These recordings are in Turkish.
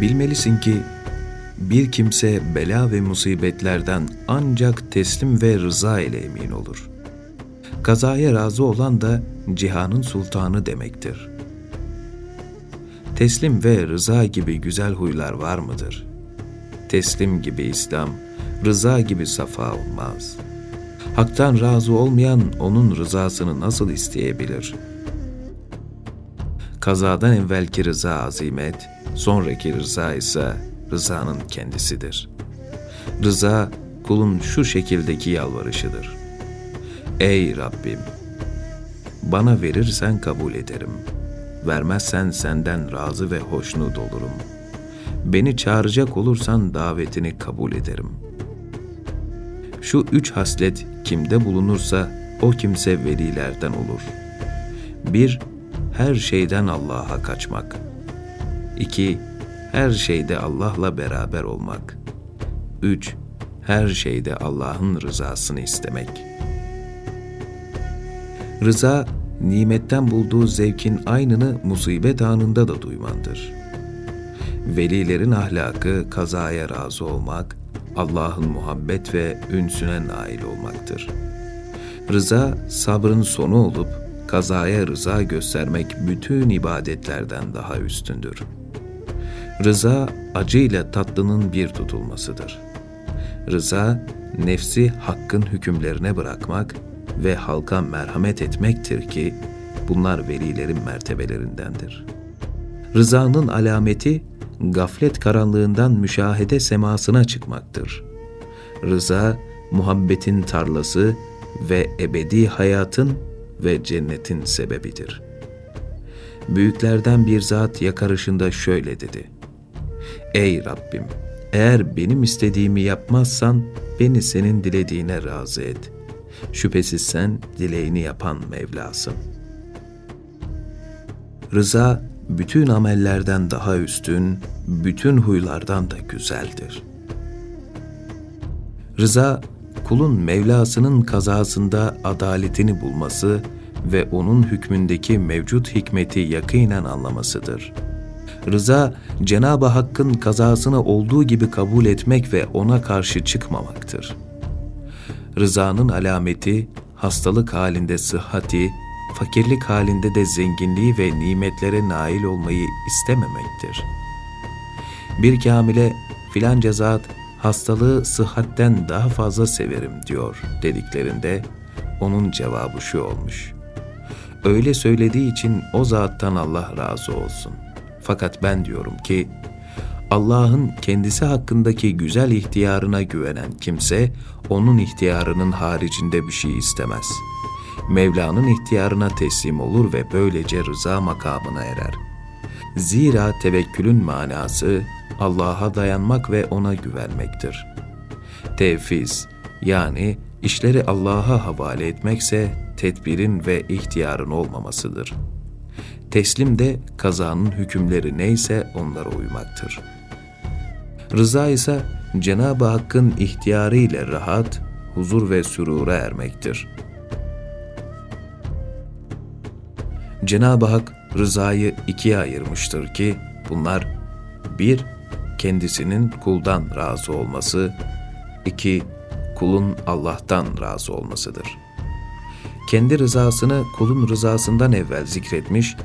Bilmelisin ki bir kimse bela ve musibetlerden ancak teslim ve rıza ile emin olur. Kazaya razı olan da cihanın sultanı demektir. Teslim ve rıza gibi güzel huylar var mıdır? Teslim gibi İslam, rıza gibi safa olmaz. Hak'tan razı olmayan onun rızasını nasıl isteyebilir? Kazadan evvelki rıza azimet, sonraki rıza ise rızanın kendisidir. Rıza kulun şu şekildeki yalvarışıdır. Ey Rabbim! Bana verirsen kabul ederim. Vermezsen senden razı ve hoşnut olurum. Beni çağıracak olursan davetini kabul ederim. Şu üç haslet kimde bulunursa o kimse velilerden olur. Bir, her şeyden Allah'a kaçmak. İki, her şeyde Allah'la beraber olmak. 3. Her şeyde Allah'ın rızasını istemek. Rıza, nimetten bulduğu zevkin aynını musibet anında da duymandır. Velilerin ahlakı kazaya razı olmak, Allah'ın muhabbet ve ünsüne nail olmaktır. Rıza, sabrın sonu olup, kazaya rıza göstermek bütün ibadetlerden daha üstündür.'' Rıza acıyla tatlının bir tutulmasıdır. Rıza nefsi hakkın hükümlerine bırakmak ve halka merhamet etmektir ki bunlar velilerin mertebelerindendir. Rızanın alameti gaflet karanlığından müşahede semasına çıkmaktır. Rıza muhabbetin tarlası ve ebedi hayatın ve cennetin sebebidir. Büyüklerden bir zat yakarışında şöyle dedi. Ey Rabbim! Eğer benim istediğimi yapmazsan beni senin dilediğine razı et. Şüphesiz sen dileğini yapan Mevlasın. Rıza bütün amellerden daha üstün, bütün huylardan da güzeldir. Rıza, kulun Mevlasının kazasında adaletini bulması ve onun hükmündeki mevcut hikmeti yakinen anlamasıdır.'' Rıza, Cenab-ı Hakk'ın kazasını olduğu gibi kabul etmek ve ona karşı çıkmamaktır. Rızanın alameti, hastalık halinde sıhhati, fakirlik halinde de zenginliği ve nimetlere nail olmayı istememektir. Bir kamile filanca zat hastalığı sıhhatten daha fazla severim diyor dediklerinde onun cevabı şu olmuş. Öyle söylediği için o zattan Allah razı olsun.'' Fakat ben diyorum ki Allah'ın kendisi hakkındaki güzel ihtiyarına güvenen kimse onun ihtiyarının haricinde bir şey istemez. Mevla'nın ihtiyarına teslim olur ve böylece rıza makamına erer. Zira tevekkülün manası Allah'a dayanmak ve ona güvenmektir. Tevfiz yani işleri Allah'a havale etmekse tedbirin ve ihtiyarın olmamasıdır.'' Teslim de kazanın hükümleri neyse onlara uymaktır. Rıza ise Cenab-ı Hakk'ın ihtiyarı ile rahat, huzur ve sürura ermektir. Cenab-ı Hak rızayı ikiye ayırmıştır ki bunlar bir, kendisinin kuldan razı olması, iki, kulun Allah'tan razı olmasıdır. Kendi rızasını kulun rızasından evvel zikretmiş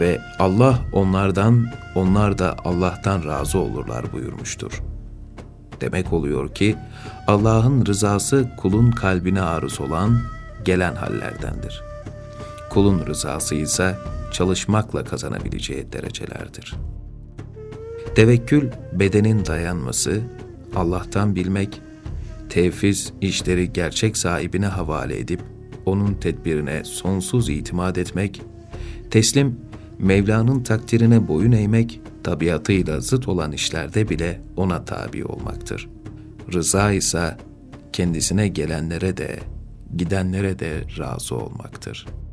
ve Allah onlardan, onlar da Allah'tan razı olurlar buyurmuştur. Demek oluyor ki Allah'ın rızası kulun kalbine arız olan gelen hallerdendir. Kulun rızası ise çalışmakla kazanabileceği derecelerdir. Tevekkül bedenin dayanması, Allah'tan bilmek, tevfiz işleri gerçek sahibine havale edip onun tedbirine sonsuz itimat etmek, teslim Mevla'nın takdirine boyun eğmek, tabiatıyla zıt olan işlerde bile ona tabi olmaktır. Rıza ise kendisine gelenlere de, gidenlere de razı olmaktır.''